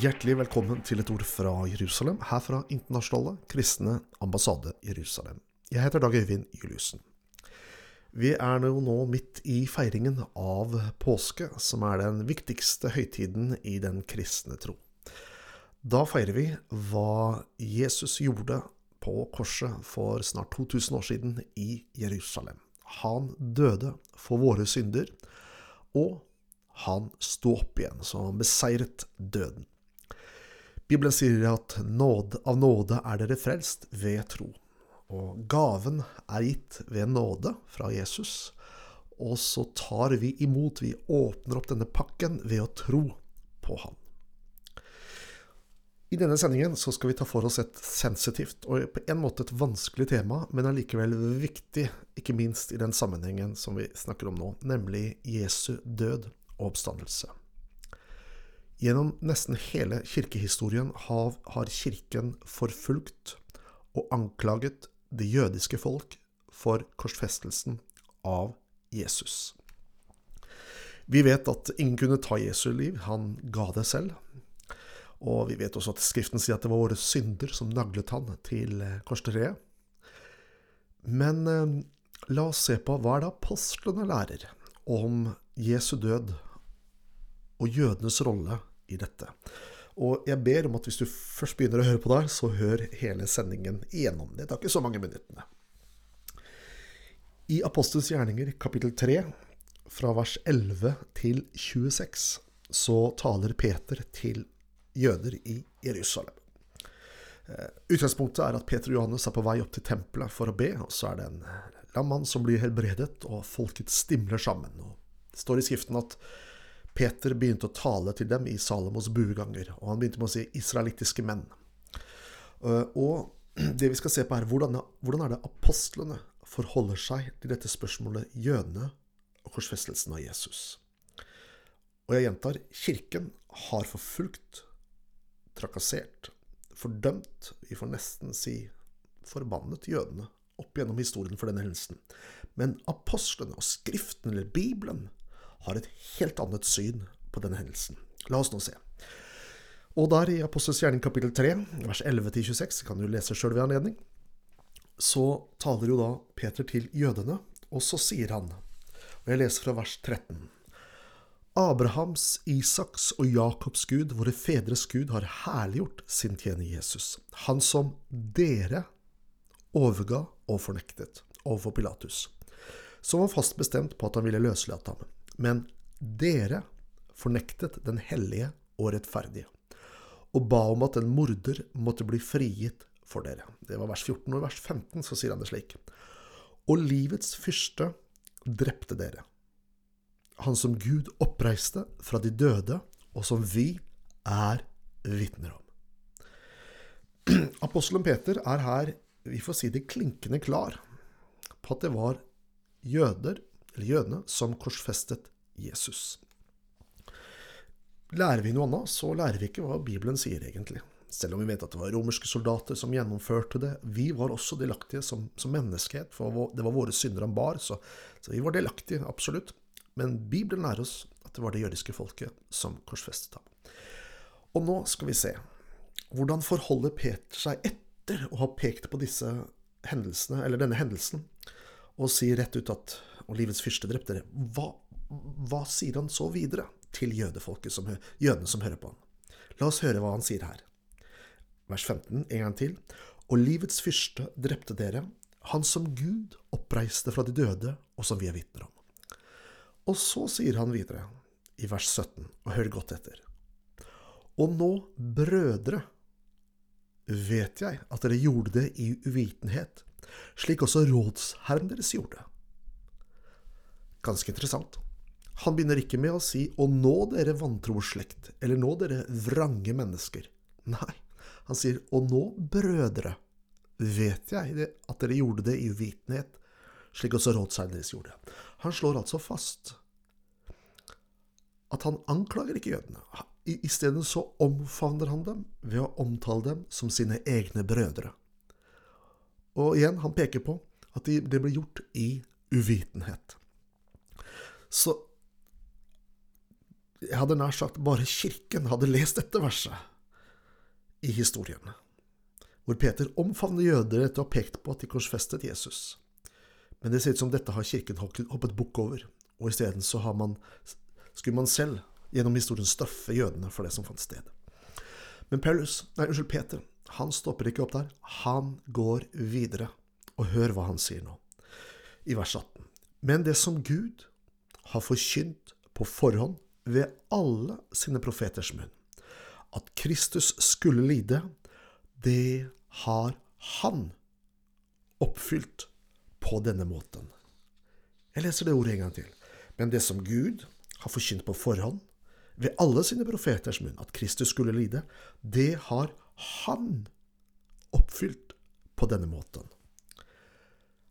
Hjertelig velkommen til et ord fra Jerusalem, her fra Internasjonale kristne ambassade Jerusalem. Jeg heter Dag Øyvind Juliussen. Vi er nå, midt i feiringen av påske, som er den viktigste høytiden i den kristne tro. Da feirer vi hva Jesus gjorde på korset for snart 2000 år siden i Jerusalem. Han døde for våre synder, og han sto opp igjen, så han beseiret døden. Bibelen sier at nåde, av nåde er dere frelst ved tro. Og gaven er gitt ved nåde fra Jesus. Og så tar vi imot, vi åpner opp denne pakken ved å tro på Han. I denne sendingen så skal vi ta for oss et sensitivt og på en måte et vanskelig tema, men allikevel viktig, ikke minst i den sammenhengen som vi snakker om nå, nemlig Jesu død og oppstandelse. Gjennom nesten hele kirkehistorien har, kirken forfulgt og anklaget det jødiske folk for korsfestelsen av Jesus. Vi vet at ingen kunne ta Jesu liv, han ga det selv. Og vi vet også at Skriften sier at det var våre synder som naglet han til korstreet. Men eh, la oss se på hva er det apostlene lærer om Jesu død og jødenes rolle i dette. Og jeg ber om at hvis du først begynner å høre på der, så hør hele sendingen igjennom. Det tar ikke så mange minuttene. I Apostels gjerninger kapittel 3, fra vers 11 til 26, så taler Peter til jøder i Jerusalem. Eh, utgangspunktet er at Peter og Johannes er på vei opp til tempelet for å be, og så er det en lam mann som blir helbredet, og folket stimler sammen. Og det står i Skriften at Peter begynte å tale til dem i Salomos bueganger, og han begynte med å si 'israelittiske menn'. Eh, og det vi skal se på, er hvordan, hvordan er det apostlene forholder seg til dette spørsmålet jødene og korsfestelsen av Jesus. Og jeg gjentar kirken har forfulgt, trakassert, fordømt, vi får nesten si forbannet jødene opp gjennom historien for denne hendelsen. Men apostlene og Skriften, eller Bibelen, har et helt annet syn på denne hendelsen. La oss nå se. Og der i Apostels gjerning kapittel 3, vers 11-26, kan du lese sjøl ved anledning, så taler jo da Peter til jødene, og så sier han, og jeg leser fra vers 13 Abrahams, Isaks og Jakobs Gud, våre fedres Gud, har herliggjort sin tjener Jesus, han som dere overga og fornektet overfor Pilatus, som var fast bestemt på at han ville løslate ham. Men dere fornektet den hellige og rettferdige, og ba om at en morder måtte bli frigitt for dere. Det var vers 14, og i vers 15 så sier han det slik. Og livets fyrste drepte dere, han som Gud oppreiste fra de døde, og som vi er vitner om. Apostelen Peter er her, vi får si det klinkende klar, på at det var jøder eller jødene, som korsfestet Jesus. Lærer vi noe annet, så lærer vi ikke hva Bibelen sier, egentlig. Selv om vi vet at det var romerske soldater som gjennomførte det. Vi var også delaktige som, som menneskehet, for det var våre synder han bar, så, så vi var delaktige, absolutt. Men Bibelen lærer oss at det var det jødiske folket som korsfestet ham. Og nå skal vi se. Hvordan forholder Peter seg etter å ha pekt på disse hendelsene, eller denne hendelsen, og sier rett ut at og livets fyrste drepte dere. Hva, hva, sier han så videre til jødefolket, som, jødene som hører på han? La oss høre hva han sier her. Vers 15, en gang til. Og livets fyrste drepte dere, han som Gud oppreiste fra de døde, og som vi er vitner om. Og så sier han videre, i vers 17, og hør godt etter. Og nå, brødre, vet jeg at dere gjorde det i uvitenhet, slik også rådsherren deres gjorde. Ganske interessant. Han begynner ikke med å si 'Å nå dere vantro slekt', eller 'nå dere vrange mennesker'. Nei, han sier 'Å nå, brødre, vet jeg at dere gjorde det i uvitenhet, slik også deres gjorde'. Han slår altså fast at han anklager ikke jødene. I, stedet så omfavner han dem ved å omtale dem som sine egne brødre. Og igjen, han peker på at det ble gjort i uvitenhet. Så jeg hadde nær sagt bare Kirken hadde lest dette verset, i historien, hvor Peter omfavner jøder etter å ha pekt på at de korsfestet Jesus. Men det ser ut som dette har kirken hoppet bukk over, og isteden så har man, skulle man selv gjennom historien straffe jødene for det som fant sted. Men Paulus, nei, unnskyld, Peter han stopper ikke opp der. Han går videre. Og hør hva han sier nå, i vers 18. Men det som Gud har forkynt på forhånd ved alle sine profeters munn, at Kristus skulle lide, det har han oppfylt på denne måten. Jeg leser det ordet en gang til. Men det som Gud har forkynt på forhånd, ved alle sine profeters munn, at Kristus skulle lide, det har han oppfylt på denne måten.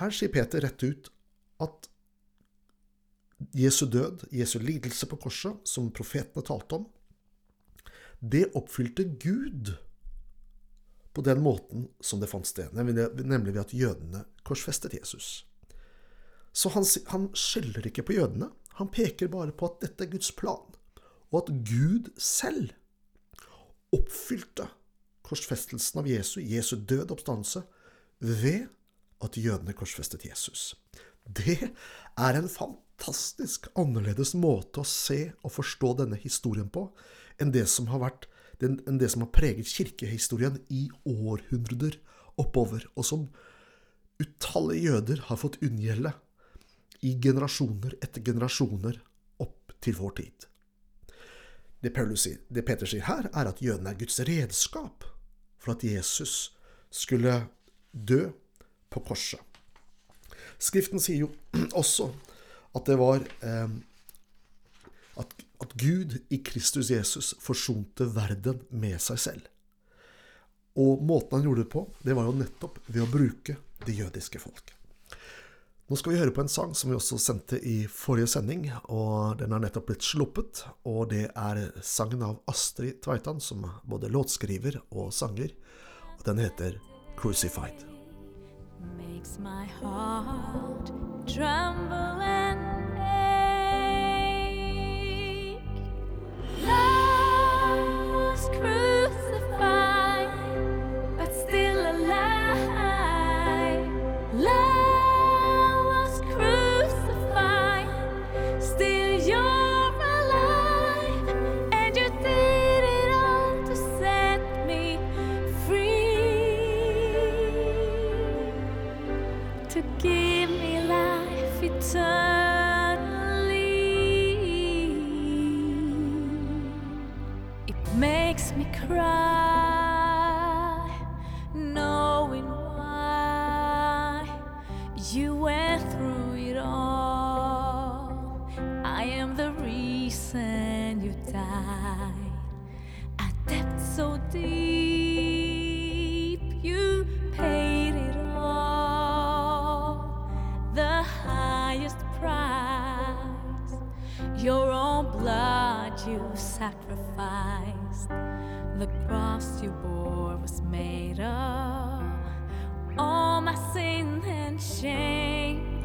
Her sier Peter rett ut at Jesu død, Jesu lidelse på korset, som profetene talte om, det oppfylte Gud på den måten som det fant sted, nemlig ved at jødene korsfestet Jesus. Så han, han skylder ikke på jødene, han peker bare på at dette er Guds plan, og at Gud selv oppfylte korsfestelsen av Jesu, Jesu død oppstandelse, ved at jødene korsfestet Jesus. Det er en fantastisk annerledes måte å se og forstå denne historien på enn det som har, vært, enn det som har preget kirkehistorien i århundrer oppover, og som utallige jøder har fått unngjelde i generasjoner etter generasjoner opp til vår tid. Det, sier, det Peter sier her, er at jødene er Guds redskap for at Jesus skulle dø på korset. Skriften sier jo også at det var eh, at, at Gud i Kristus Jesus forsonte verden med seg selv. Og måten han gjorde det på, det var jo nettopp ved å bruke det jødiske folk. Nå skal vi høre på en sang som vi også sendte i forrige sending, og den har nettopp blitt sluppet. Og det er sangen av Astrid Tveitan, som både låtskriver og sanger. Og den heter 'Crucified'. Makes my heart tremble was crucified, your own blood you sacrificed. The cross you bore was made of all my sin and shame.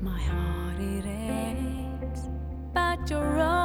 My heart it aches, but your own.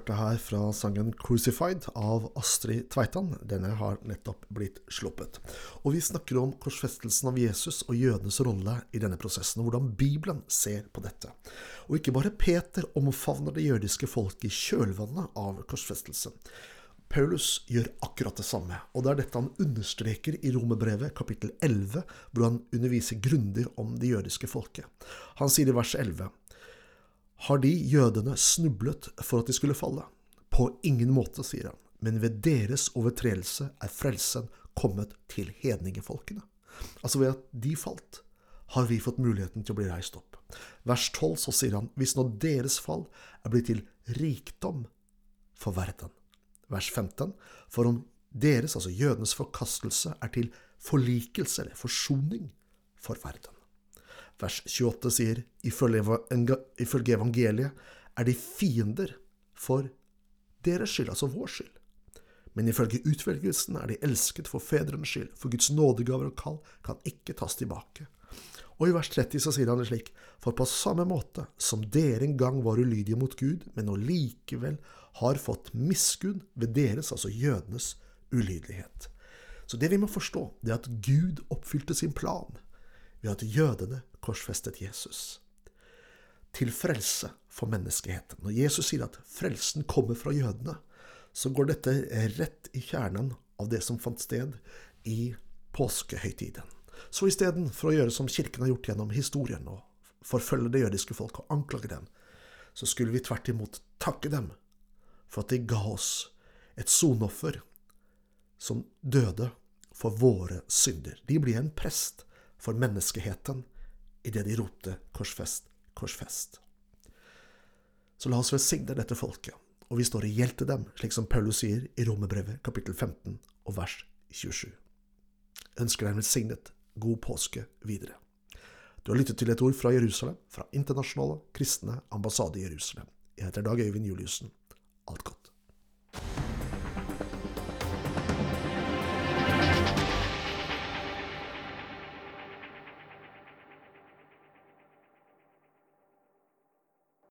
Hørte her fra sangen 'Crucified' av Astrid Tveitan. Denne har nettopp blitt sluppet. Og vi snakker om korsfestelsen av Jesus og jødenes rolle i denne prosessen, og hvordan Bibelen ser på dette. Og ikke bare Peter omfavner det jødiske folket i kjølvannet av korsfestelsen. Paulus gjør akkurat det samme, og det er dette han understreker i Romerbrevet kapittel 11, hvor han underviser grundig om det jødiske folket. Han sier i vers 11 har de jødene snublet for at de skulle falle? På ingen måte, sier han, men ved deres overtredelse er frelsen kommet til hedningefolkene. Altså ved at de falt, har vi fått muligheten til å bli reist opp. Vers 12 så sier han, hvis nå deres fall er blitt til rikdom for verden. Vers 15, for om deres, altså jødenes forkastelse, er til forlikelse eller forsoning for verden. Vers 28 sier ifølge evangeliet er de fiender for deres skyld, altså vår skyld. Men ifølge utvelgelsen er de elsket for fedrenes skyld, for Guds nådegaver og kall kan ikke tas tilbake. Og i vers 30 så sier han det slik, for på samme måte som dere en gang var ulydige mot Gud, men nå likevel har fått miskunn ved deres, altså jødenes, ulydighet. Så det vi må forstå, det er at Gud oppfylte sin plan ved at jødene korsfestet Jesus. Til frelse for menneskeheten. Når Jesus sier at frelsen kommer fra jødene, så går dette rett i kjernen av det som fant sted i påskehøytiden. Så istedenfor å gjøre som kirken har gjort gjennom historien, og forfølge det jødiske folk og anklage dem, så skulle vi tvert imot takke dem for at de ga oss et sonoffer som døde for våre synder. De blir en prest for menneskeheten idet de ropte 'korsfest, korsfest'. Så la oss velsigne dette folket, og vi står i gjeld til dem, slik som Paulus sier i Romerbrevet kapittel 15 og vers 27. ønsker deg en velsignet god påske videre. Du har lyttet til et ord fra Jerusalem, fra Internasjonale kristne ambassade i Jerusalem. Jeg heter Dag Øyvind Juliussen. Alt godt.